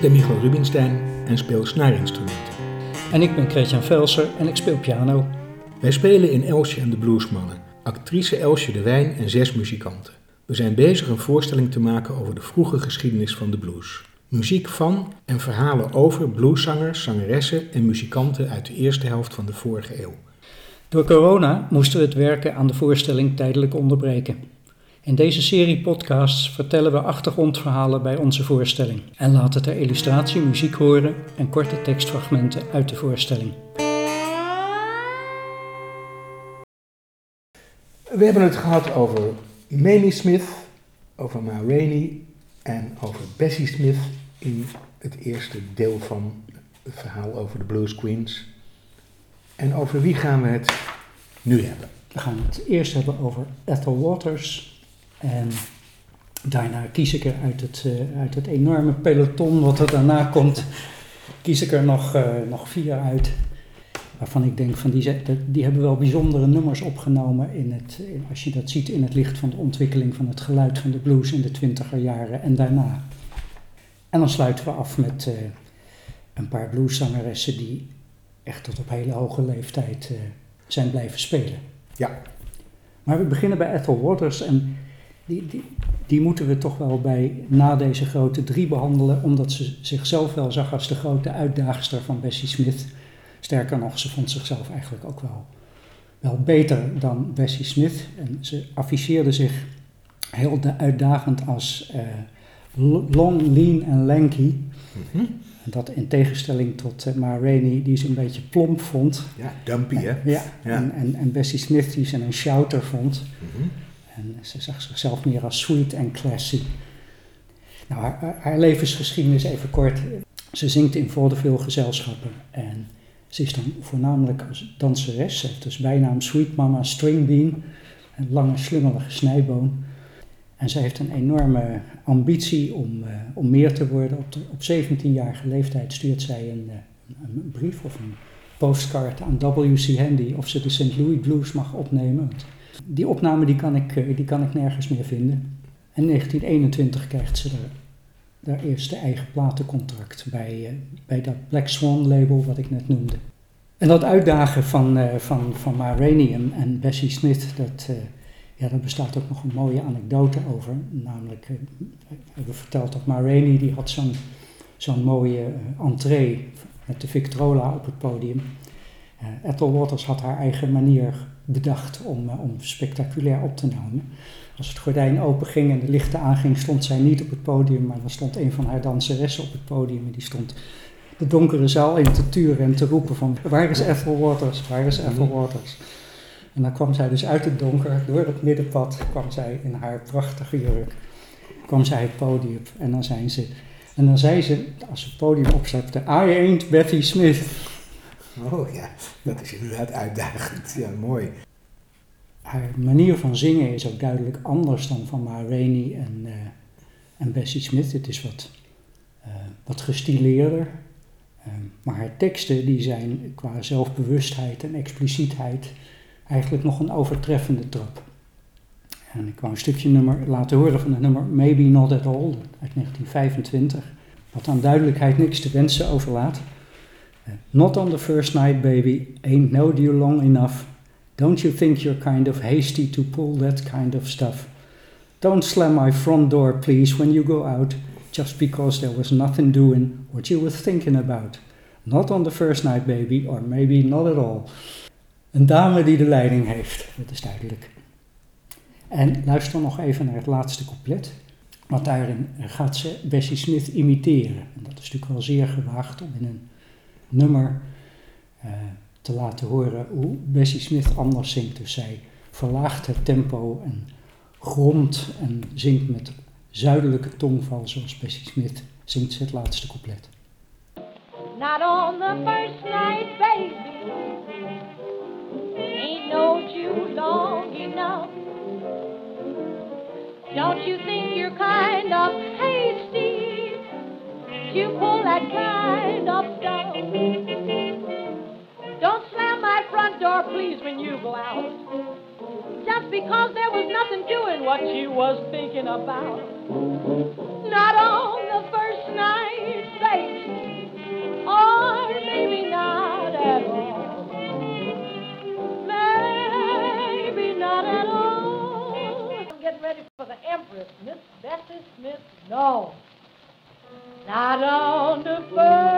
Ik ben Michael Rubinstein en speel snaarinstrumenten. En ik ben Christian Velser en ik speel piano. Wij spelen in Elsje en de Bluesmannen, actrice Elsje de Wijn en zes muzikanten. We zijn bezig een voorstelling te maken over de vroege geschiedenis van de blues. Muziek van en verhalen over blueszangers, zangeressen en muzikanten uit de eerste helft van de vorige eeuw. Door corona moesten we het werken aan de voorstelling tijdelijk onderbreken. In deze serie podcasts vertellen we achtergrondverhalen bij onze voorstelling en laten ter illustratie muziek horen en korte tekstfragmenten uit de voorstelling. We hebben het gehad over Mamie Smith, over Ma Rainey en over Bessie Smith in het eerste deel van het verhaal over de Blues Queens. En over wie gaan we het nu hebben? We gaan het eerst hebben over Ethel Waters en daarna kies ik er uit het, uh, uit het enorme peloton wat er daarna komt, kies ik er nog, uh, nog vier uit. Waarvan ik denk van die, die hebben wel bijzondere nummers opgenomen in het, in, als je dat ziet in het licht van de ontwikkeling van het geluid van de blues in de twintiger jaren en daarna. En dan sluiten we af met uh, een paar blueszangeressen die echt tot op hele hoge leeftijd zijn blijven spelen. Ja. Maar we beginnen bij Ethel Waters en die, die, die, moeten we toch wel bij na deze grote drie behandelen, omdat ze zichzelf wel zag als de grote uitdagster van Bessie Smith. Sterker nog, ze vond zichzelf eigenlijk ook wel, wel beter dan Bessie Smith. En ze afficheerde zich heel uitdagend als uh, long, lean en lanky. Mhm. Dat in tegenstelling tot uh, Ma Rainey, die ze een beetje plomp vond. Ja, dumpy hè? Ja, ja. En, en, en Bessie Smith, die ze een shouter vond. Mhm. En ze zag zichzelf meer als sweet en classy. Nou, haar, haar, levensgeschiedenis even kort. Ze zingt in vaudeville gezelschappen en ze is dan voornamelijk als danseres. Ze heeft dus bijnaam Sweet Mama Stringbean, een lange slungelige snijboon. En ze heeft een enorme ambitie om, uh, om meer te worden. Op, op 17-jarige leeftijd stuurt zij een, uh, een, brief of een postcard aan W.C. Handy of ze de St. Louis Blues mag opnemen. Die opname die kan, ik, die kan ik nergens meer vinden. In 1921 krijgt ze haar eerste eigen platencontract bij, uh, bij dat Black Swan label wat ik net noemde. En dat uitdagen van, uh, van, van Ma en, en Bessie Smith, dat, uh, ja, daar bestaat ook nog een mooie anekdote over. Namelijk, hebben verteld dat Ma die had zo'n zo'n mooie entree met de Victrola op het podium. Ethel Waters had haar eigen manier bedacht om, uh, om spectaculair op te nemen. Als het gordijn open ging en de lichten aanging, stond zij niet op het podium, maar dan stond een van haar danseressen op het podium en die stond de donkere zaal in te turen en te roepen van waar is Ethel Waters, waar is Ethel Waters. En dan kwam zij dus uit het donker, door het middenpad, kwam zij in haar prachtige jurk, kwam zij het podium en dan zei ze, en dan zei ze, als ze het podium opstapte, I ain't Betty Smith. Oh ja, dat is inderdaad uitdagend. Ja, mooi. Haar manier van zingen is ook duidelijk anders dan van Ma en, uh, en Bessie Smith. Het is wat, uh, wat gestileerder. Uh, maar haar teksten die zijn qua zelfbewustheid en explicietheid eigenlijk nog een overtreffende trap. En ik wou een stukje nummer laten horen van het nummer Maybe Not At All uit 1925. Wat aan duidelijkheid niks te wensen overlaat. Not on the first night, baby, ain't knowed you long enough. Don't you think you're kind of hasty to pull that kind of stuff? Don't slam my front door, please, when you go out, just because there was nothing doing what you were thinking about. Not on the first night, baby, or maybe not at all. Een dame die de leiding heeft, dat is duidelijk. En luister nog even naar het laatste couplet. Want daarin gaat ze Bessie Smith imiteren. En dat is natuurlijk wel zeer gewaagd om in een nummer uh, te laten horen hoe Bessie Smith anders zingt. Dus zij verlaagt het tempo en gromt en zingt met zuidelijke tongval zoals Bessie Smith zingt het laatste couplet. Not on the first night, baby. Ain't knowed you long enough. Don't you think you're kind of hasty to pull that kind of door, please, when you go out. Just because there was nothing doing what you was thinking about. Not on the first night, baby, or maybe not at all. Maybe not at all. I'm getting ready for the Empress, Miss Bessie Smith. No, not on the first.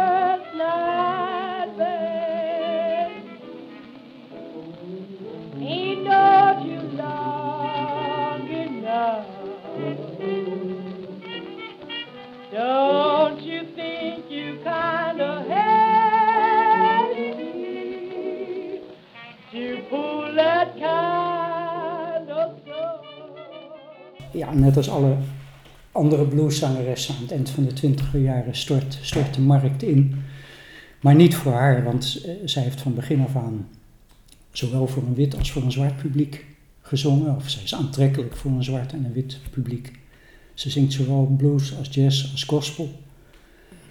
Ja, net als alle andere blueszangeressen aan het eind van de twintiger jaren stort, stort de markt in. Maar niet voor haar, want eh, zij heeft van begin af aan zowel voor een wit als voor een zwart publiek gezongen. Of zij is aantrekkelijk voor een zwart en een wit publiek. Ze zingt zowel blues als jazz als gospel.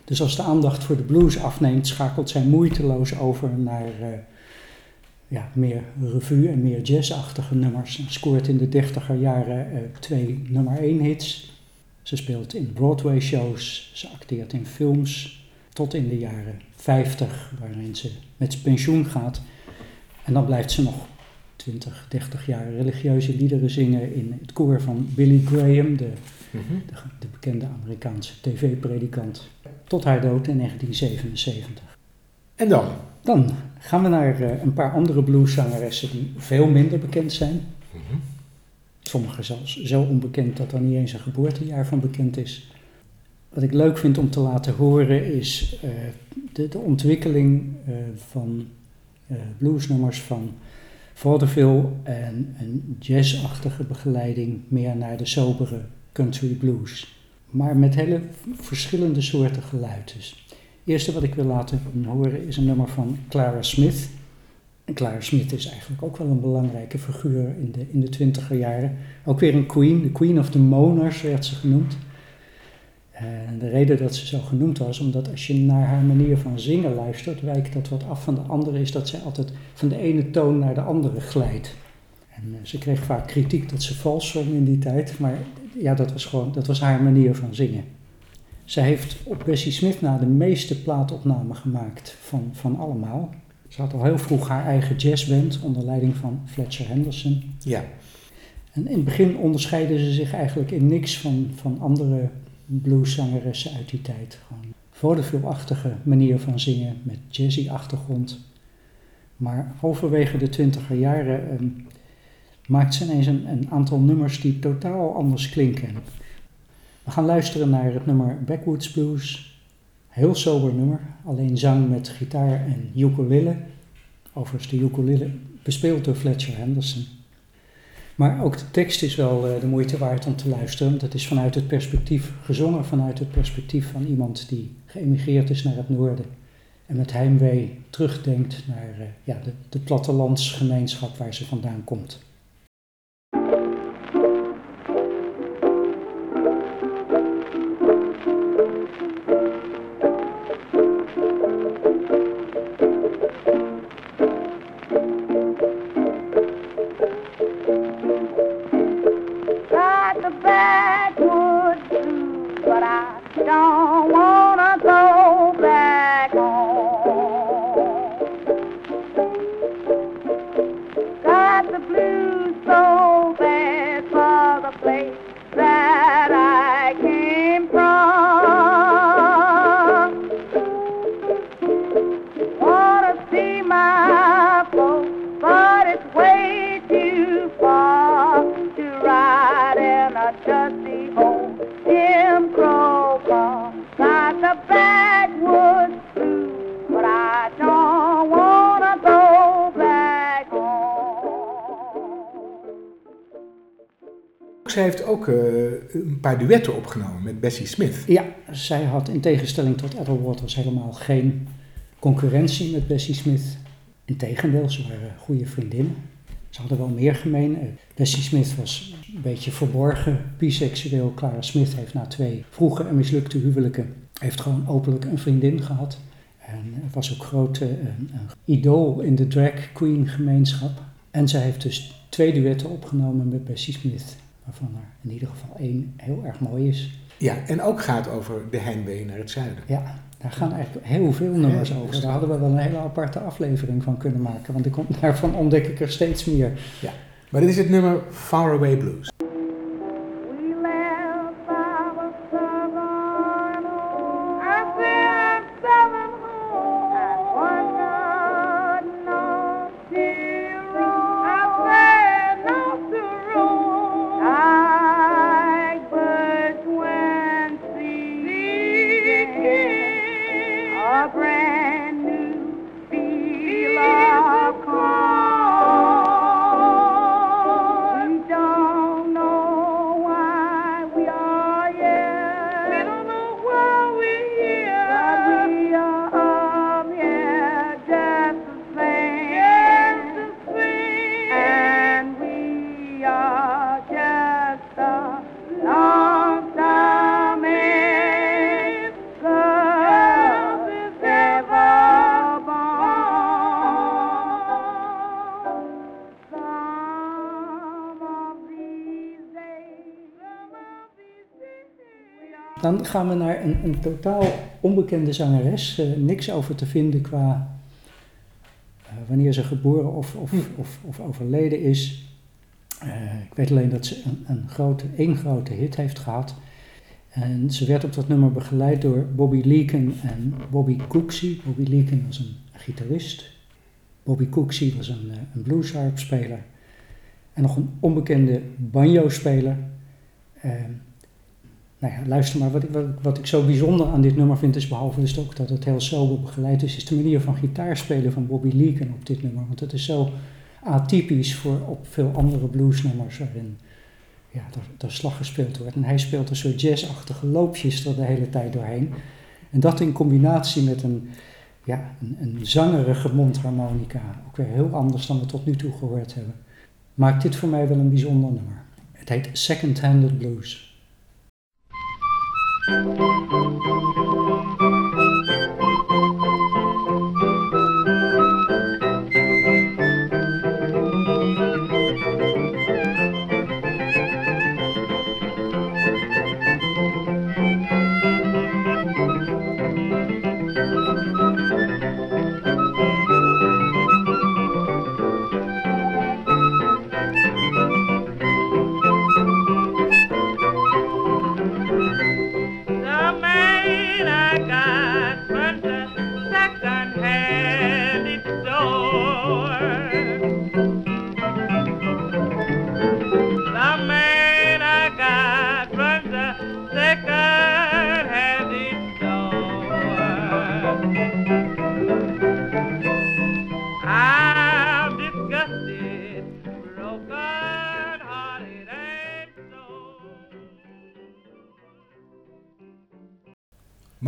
Dus als de aandacht voor de blues afneemt, schakelt zij moeiteloos over naar eh, ja, meer revue en meer jazzachtige nummers. En scoort in de dertiger jaren eh, twee nummer één hits. Ze speelt in Broadway shows, ze acteert in films tot in de jaren 50, waarin ze met pensioen gaat. En dan blijft ze nog 20, 30 jaar religieuze liederen zingen in het koor van Billy Graham, de, Mhm. de, de bekende Amerikaanse tv-predikant, tot haar dood in 1977. En dan? Dan gaan we naar eh, een paar andere blueszangeressen die veel minder bekend zijn. Mhm. Sommige zelfs zo onbekend dat er niet eens een geboortejaar van bekend is. Wat ik leuk vind om te laten horen is eh, de, de ontwikkeling eh, van bluesnummers van vaudeville en een jazzachtige begeleiding meer naar de sobere country blues. Maar met hele verschillende soorten geluid. Dus eerste wat ik wil laten horen is een nummer van Clara Smith. En Clara Smith is eigenlijk ook wel een belangrijke figuur in de, in de twintiger jaren. Ook weer een queen, de queen of the moaners werd ze genoemd. En de reden dat ze zo genoemd was, omdat als je naar haar manier van zingen luistert, wijkt dat wat af van de andere, is dat zij altijd van de ene toon naar de andere glijdt. En eh, ze kreeg vaak kritiek dat ze vals zong in die tijd, maar ja, dat was gewoon, dat was haar manier van zingen. Zij heeft op Bessie Smith na de meeste plaatopnamen gemaakt van, van allemaal. Ze had al heel vroeg haar eigen jazzband onder leiding van Fletcher Henderson. Ja. En in het begin onderscheiden ze zich eigenlijk in niks van, van andere blueszangeressen uit die tijd. Gewoon vaudeville-achtige manier van zingen met jazzy achtergrond. Maar halverwege de twintiger jaren ehm, maakt ze ineens een, een aantal nummers die totaal anders klinken. We gaan luisteren naar het nummer Backwoods Blues. Heel sober nummer, alleen zang met gitaar en ukulele. Overigens de ukulele bespeeld door Fletcher Henderson. Maar ook de tekst is wel eh, de moeite waard om te luisteren. Het is vanuit het perspectief gezongen, vanuit het perspectief van iemand die geëmigreerd is naar het noorden. En met heimwee terugdenkt naar eh, ja, de, de plattelandsgemeenschap waar ze vandaan komt. Zij heeft ook eh, een paar duetten opgenomen met Bessie Smith. Ja, zij had in tegenstelling tot Ethel Waters helemaal geen concurrentie met Bessie Smith. Integendeel, ze waren goede vriendinnen. Ze hadden wel meer gemeen. Eh, Bessie Smith was een beetje verborgen biseksueel. Clara Smith heeft na twee vroege en mislukte huwelijken heeft gewoon openlijk een vriendin gehad. En was ook groot eh, een, een idool in de drag queen gemeenschap. En zij heeft dus twee duetten opgenomen met Bessie Smith. Waarvan er in ieder geval één heel erg mooi is. Ja, en ook gaat over de heimwee naar het zuiden. Ja, daar gaan eigenlijk heel veel nummers over. Daar hadden we wel een hele aparte aflevering van kunnen maken. Want ik kom, daarvan ontdek ik er steeds meer. Maar dit is het nummer Far Away Blues. Dan gaan we naar een, een totaal onbekende zangeres. Eh, niks over te vinden qua eh, wanneer ze geboren of, of, of, of overleden is. Eh, ik weet alleen dat ze een, een grote, één grote hit heeft gehad. En ze werd op dat nummer begeleid door Bobby Leaken en Bobby Cooksey. Bobby Leaken was een gitarist. Bobby Cooksey was een, een bluesharpspeler. En nog een onbekende banjo-speler. Nou ja, luister maar, wat ik, wat, ik zo bijzonder aan dit nummer vind, is behalve dus ook dat het heel sober begeleid is, is de manier van gitaarspelen van Bobby Leaken op dit nummer. Want het is zo atypisch voor op veel andere bluesnummers waarin ja, er, er slag gespeeld wordt. En hij speelt een soort jazzachtige loopjes er de hele tijd doorheen. En dat in combinatie met een, ja, een, een zangerige mondharmonica, ook weer heel anders dan we tot nu toe gehoord hebben, maakt dit voor mij wel een bijzonder nummer. Het heet Second Handed Blues. Thank you.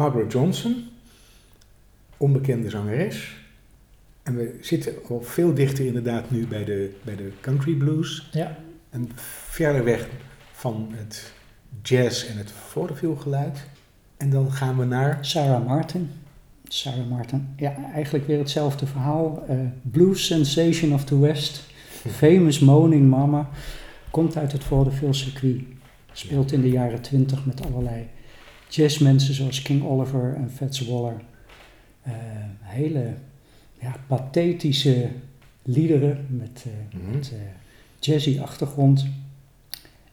Margaret Johnson, onbekende zangeres. En we zitten al veel dichter inderdaad nu bij de, bij de country blues. Ja, En verder weg van het jazz en het vaudeville-geluid. En dan gaan we naar... Sarah Martin. Sarah Martin, ja, eigenlijk weer hetzelfde verhaal. Eh, Blues Sensation of the West, Famous Moaning Mama, komt uit het vaudeville circuit. Speelt in de jaren twintig met allerlei jazzmensen zoals King Oliver en Fats Waller. Eh, hele ja, pathetische liederen met, eh, Mhm. met eh, jazzy achtergrond.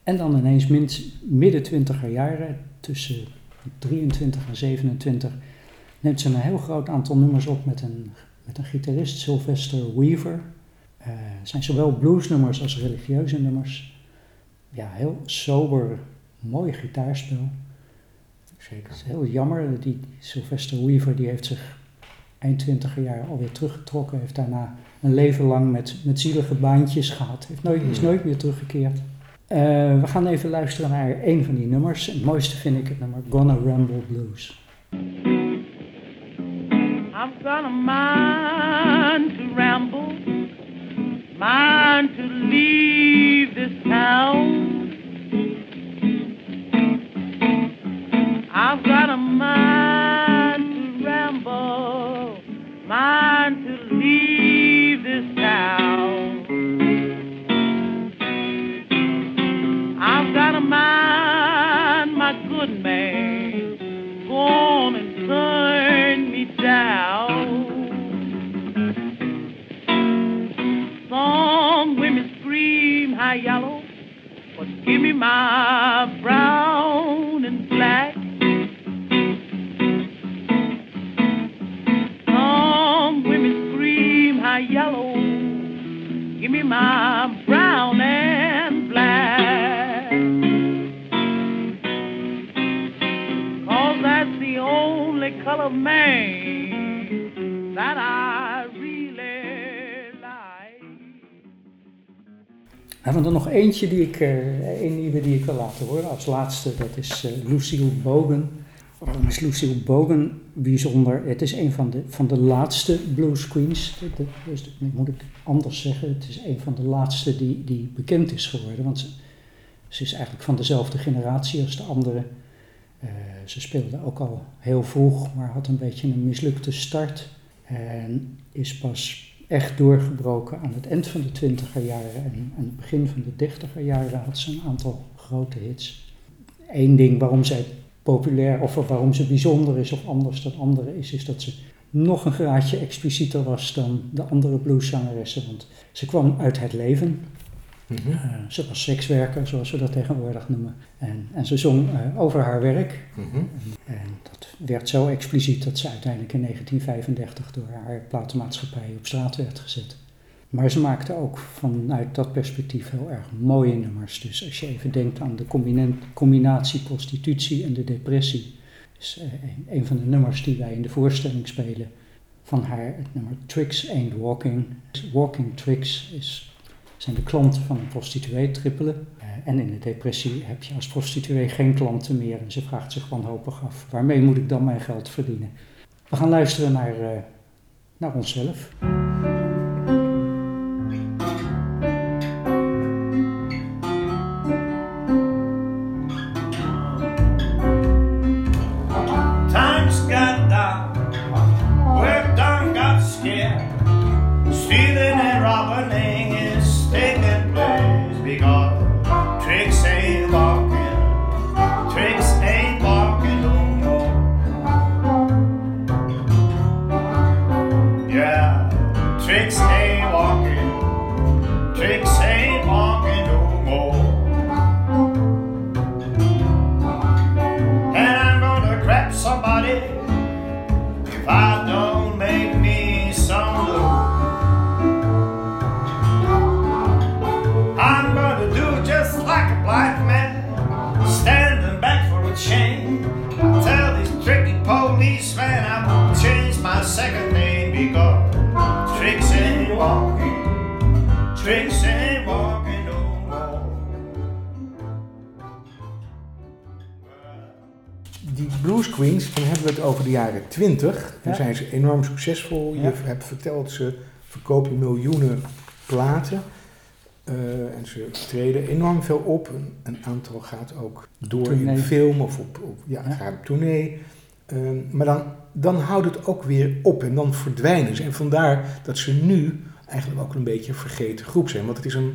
En dan ineens min- midden twintiger jaren, tussen 23 en 27, neemt ze een heel groot aantal nummers op met een, met een gitarist, Sylvester Weaver. Het zijn zowel bluesnummers als religieuze nummers. Ja, heel sober, mooi gitaarspel. Zeker. Het is heel jammer, die Sylvester Weaver die heeft zich eind twintiger jaar alweer teruggetrokken. Heeft daarna een leven lang met, met zielige baantjes gehad. Heeft nooit, is Hmm. nooit meer teruggekeerd. Eh, we gaan even luisteren naar een van die nummers. Het mooiste vind ik het nummer Gonna Ramble Blues. I'm gonna mind to ramble, mind to leave this town. Give me my brown and black. Cause that's the only color man that I really like. Hebben er nog eentje die ik, eh, een nieuwe die ik wil laten horen. Als laatste, dat is eh, Lucille Bogan. Waarom is Lucille Bogan bijzonder? Het is een van de, van de laatste blues queens. Moet ik anders zeggen. Het is een van de laatste die, die bekend is geworden. Want ze, ze is eigenlijk van dezelfde generatie als de andere. Eh, ze speelde ook al heel vroeg, maar had een beetje een mislukte start. En is pas echt doorgebroken aan het eind van de twintiger jaren en aan het begin van de dertiger jaren had ze een aantal grote hits. Eén ding waarom zij populair of waarom ze bijzonder is of anders dan anderen is, is dat ze nog een graadje explicieter was dan de andere blueszangeressen. Want ze kwam uit het leven. Mhm. Eh, ze was sekswerker, zoals we dat tegenwoordig noemen. En, en ze zong eh, over haar werk. Mhm. En dat werd zo expliciet dat ze uiteindelijk in 1935 door haar platenmaatschappij op straat werd gezet. Maar ze maakte ook vanuit dat perspectief heel erg mooie nummers. Dus als je even denkt aan de combina- combinatie prostitutie en de depressie, is eh, een, van de nummers die wij in de voorstelling spelen van haar, het nummer Tricks Ain't Walking. Walking Tricks is, zijn de klanten van een prostituee trippelen. Eh, en in de depressie heb je als prostituee geen klanten meer en ze vraagt zich wanhopig af, waarmee moet ik dan mijn geld verdienen? We gaan luisteren naar, eh, naar onszelf. Hebben we het over de jaren 20. Dan Ja. zijn ze enorm succesvol. Je hebt verteld, ze verkopen miljoenen platen. Eh, en ze treden enorm veel op. Een, een aantal gaat ook door Tournee. in film of op, op, ja, Ja. gaat op tournee. Ehm, maar dan, dan houdt het ook weer op en dan verdwijnen ze. En vandaar dat ze nu eigenlijk ook een beetje een vergeten groep zijn. Want het is een,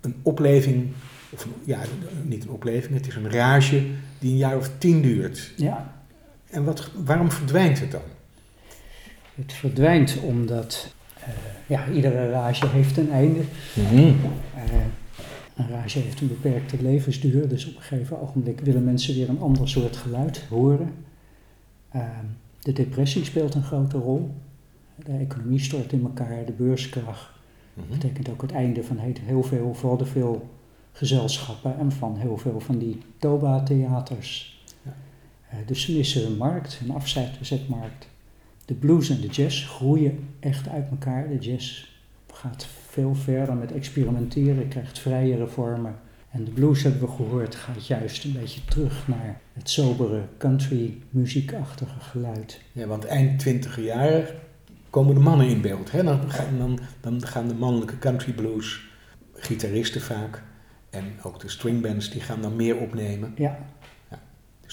een opleving, of een- ja, niet een opleving, het is een rage die een jaar of tien duurt. Ja, En wat, waarom verdwijnt het dan? het verdwijnt omdat eh, ja, iedere rage heeft een einde. Eh, een rage heeft een beperkte levensduur, dus op een gegeven ogenblik willen mensen weer een ander soort geluid horen. Ehm, de depressie speelt een grote rol. De economie stort in elkaar, de beurs krach. Mhm. Dat betekent ook het einde van he- heel veel, vooral veel gezelschappen en van heel veel van die Toba-theaters. Eh, dus ze missen een markt, een afzetmarkt. De blues en de jazz groeien echt uit elkaar. De jazz gaat veel verder met experimenteren, krijgt vrijere vormen. En de blues, hebben we gehoord, gaat juist een beetje terug naar het sobere country muziekachtige geluid. Ja, want eind twintiger jaren komen de mannen in beeld. Hè? Dan, gaan, dan, dan gaan de mannelijke country blues, gitaristen vaak, en ook de stringbands, die gaan dan meer opnemen. Ja,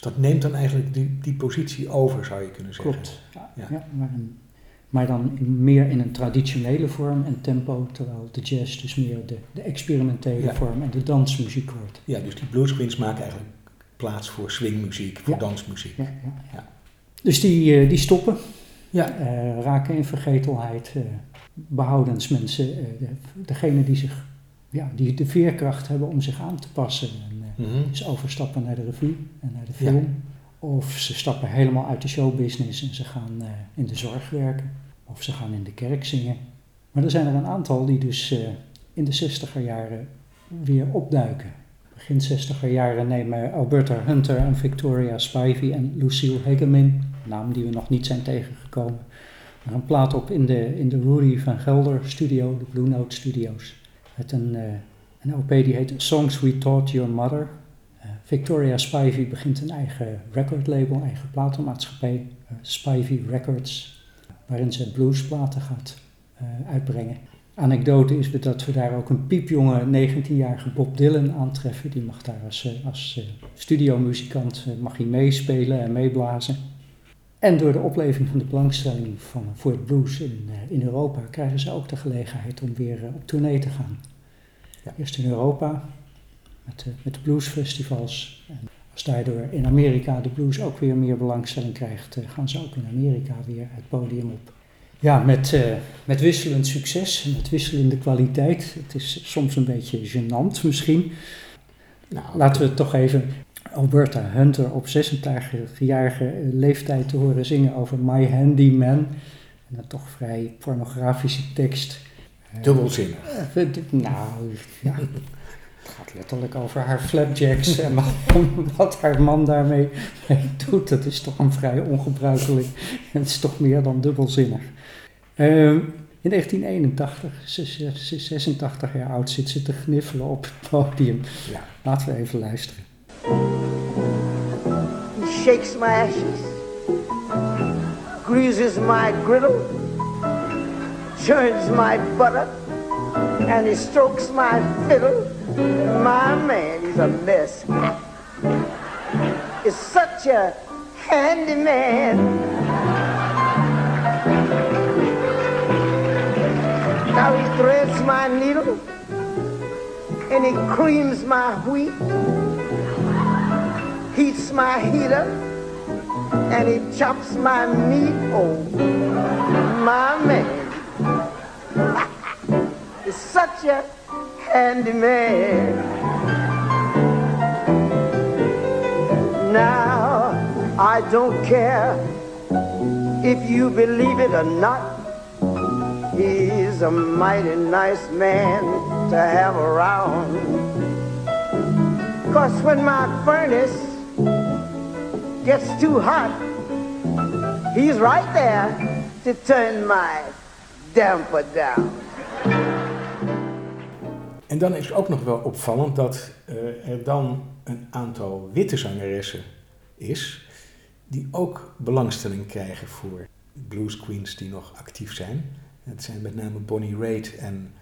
Dus dat neemt dan eigenlijk die, die positie over, zou je kunnen zeggen. klopt. Ja, Ja. ja. maar, een- maar dan meer in een traditionele vorm en tempo, terwijl de jazz dus meer de, de experimentele Ja. vorm en de dansmuziek wordt. Ja, dus die blues queens maken eigenlijk plaats voor swingmuziek, voor dansmuziek. Ja, ja, ja. Ja. Dus die, eh, die stoppen, Ja. eh, raken in vergetelheid, eh, behoudens mensen, de, degene die, zich, ja, die de veerkracht hebben om zich aan te passen. En, Mhm. dus overstappen naar de revue en naar de Ja. film. Of ze stappen helemaal uit de showbusiness en ze gaan eh, in de zorg werken. Of ze gaan in de kerk zingen. Maar er zijn er een aantal die dus eh, in de zestiger jaren weer opduiken. Begin zestiger jaren nemen Alberta Hunter en Victoria Spivey en Lucille Hegemin, naam die we nog niet zijn tegengekomen, maar een plaat op in de, in de Rudy van Gelder studio, de Blue Note Studios. Met een, eh, een LP die heet Songs We Taught Your Mother. Eh, Victoria Spivey begint een eigen recordlabel, eigen platenmaatschappij, eh, Spivey Records, waarin ze bluesplaten gaat eh, uitbrengen. Anekdote is dat we daar ook een piepjonge 19-jarige Bob Dylan aantreffen. Die mag daar als, als studiomuzikant mag hij meespelen en meeblazen. En door de opleving van de belangstelling van, voor het blues in, in Europa krijgen ze ook de gelegenheid om weer op tournee te gaan. Ja. Eerst in Europa met de, met de bluesfestivals. En als daardoor in Amerika de blues ook weer meer belangstelling krijgt, eh, gaan ze ook in Amerika weer het podium op. Ja, met, eh, met wisselend succes, met wisselende kwaliteit. Het is soms een beetje gênant misschien. Nou, Laten we het toch even Alberta Hunter op 86-jarige leeftijd te horen zingen over My Handyman. En een toch vrij pornografische tekst. Dubbelzinnig. Nou, ja. Het gaat letterlijk over haar flapjacks en wat, wat haar man daarmee mee doet. Dat is toch een vrij ongebruikelijk. Het is toch meer dan dubbelzinnig. Ehm, in 1981, ze is- ze is 86 jaar oud, zit ze te gniffelen op het podium. Ja. Laten we even luisteren. He shakes my ashes, greases my griddle, churns my butter, and he strokes my fiddle. My man, he's a mess. Is such a handy man. Now he threads my needle and he creams my wheat heats my heater and he chops my meat. Oh, my man is such a handy man. Now, I don't care if you believe it or not. He's a mighty nice man to have around. Cause when my furnace gets too hot, he's right there to turn my damper down. En dan is ook nog wel opvallend dat eh, er dan een aantal witte zangeressen is die ook belangstelling krijgen voor blues queens die nog actief zijn. Het zijn met name Bonnie Raitt en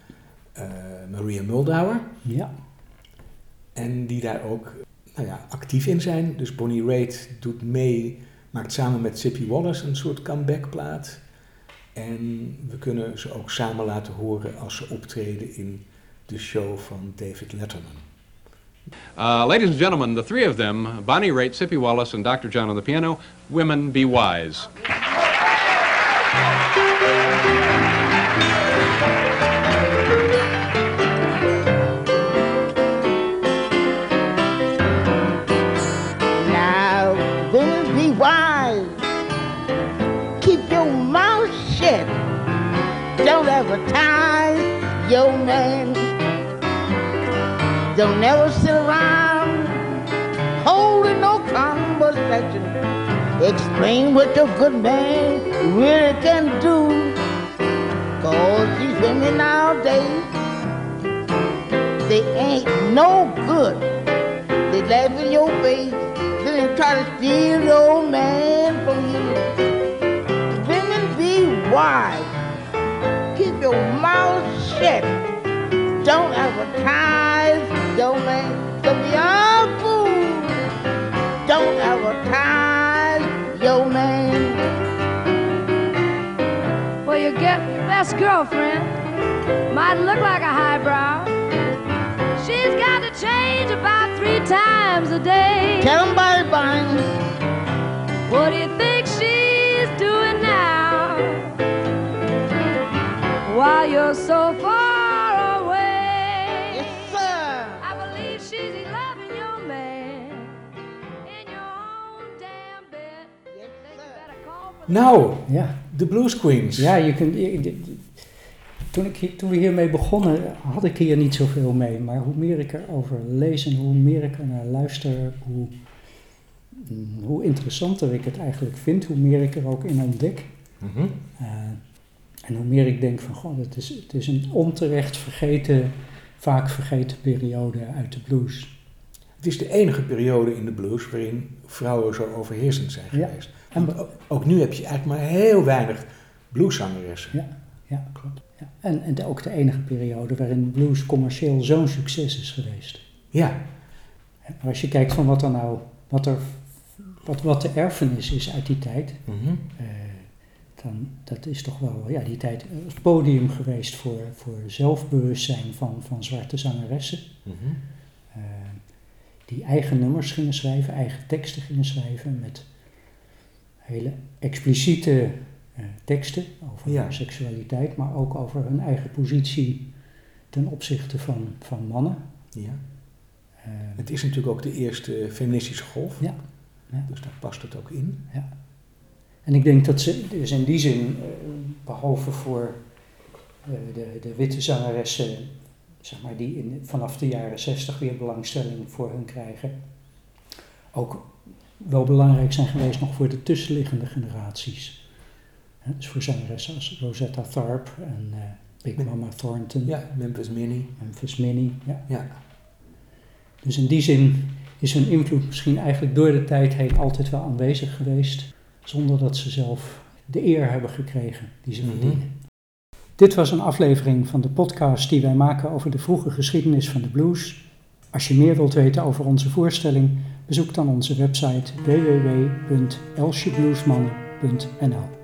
eh, Maria Muldauer. Ja, En die daar ook nou ja, actief in zijn. Dus Bonnie Raitt doet mee, maakt samen met Zippy Wallace een soort comebackplaat. En we kunnen ze ook samen laten horen als ze optreden in de show van David Letterman. Uh, ladies and gentlemen, the three of them, Bonnie Raitt, Sippy Wallace, and Dr. John on the piano, Women Be Wise. Advertise your man. Don't ever sit around holding no conversation. Explain what your good man really can do. Cause these women nowadays, they ain't no good. They laugh in your face, then they try to steal your man from you. Women be wise. Keep your mouth shut. Don't advertise. Don't be a fool. Don't advertise your name. Well, you get your best girlfriend. Might look like a highbrow. She's got to change about three times a day. Tell them bye bye. What do you think While you're so far away. Yes, sir. I believe she's loving your man in your own damn bed. Yes, Think you sir. better call for Nou, ja. de Blues Queens. Ja, je kunt, je- je- toen, ik, toen we hiermee begonnen, had ik hier niet zoveel mee. Maar hoe meer ik erover lees en hoe meer ik er naar luister, hoe, hoe interessanter ik het eigenlijk vind, hoe meer ik er ook in ontdek. Mhm. Eh, en hoe meer ik denk van, goh, het is, het is een onterecht vergeten, vaak vergeten periode uit de blues. Het is de enige periode in de blues waarin vrouwen zo overheersend zijn Ja. geweest. En Want ook- nu heb je eigenlijk maar heel weinig blueszangeressen. Ja, ja klopt. Ja. En, en ook de enige periode waarin blues commercieel zo'n succes is geweest. Ja, Maar als je kijkt van wat er nou, wat, er, wat, wat de erfenis is uit die tijd, mhm. eh, dan dat is toch wel ja, die tijd als podium geweest voor, voor zelfbewustzijn van, van zwarte zangeressen. Mhm. Eh, die eigen nummers gingen schrijven, eigen teksten gingen schrijven met hele expliciete eh, teksten over Ja. seksualiteit, maar ook over hun eigen positie ten opzichte van, van mannen. Ja. Eh, Het is natuurlijk ook de eerste feministische golf. Ja. Ja. Dus daar past het ook in. En ik denk dat ze dus in die zin, eh, behalve voor eh, de, de witte zangeressen, zeg maar, die in, vanaf de jaren zestig weer belangstelling voor hun krijgen, ook wel belangrijk zijn geweest nog voor de tussenliggende generaties. Dus voor zangeressen als Rosetta Tharpe en eh, Big Mama Thornton, Ja, Memphis Minnie. Memphis Minnie. Ja. Ja. Dus in die zin is hun invloed misschien eigenlijk door de tijd heen altijd wel aanwezig geweest, zonder dat ze zelf de eer hebben gekregen die ze Mhm. verdienen. Dit was een aflevering van de podcast die wij maken over de vroege geschiedenis van de blues. Als je meer wilt weten over onze voorstelling, bezoek dan onze website www.elsjebluesmannen.nl.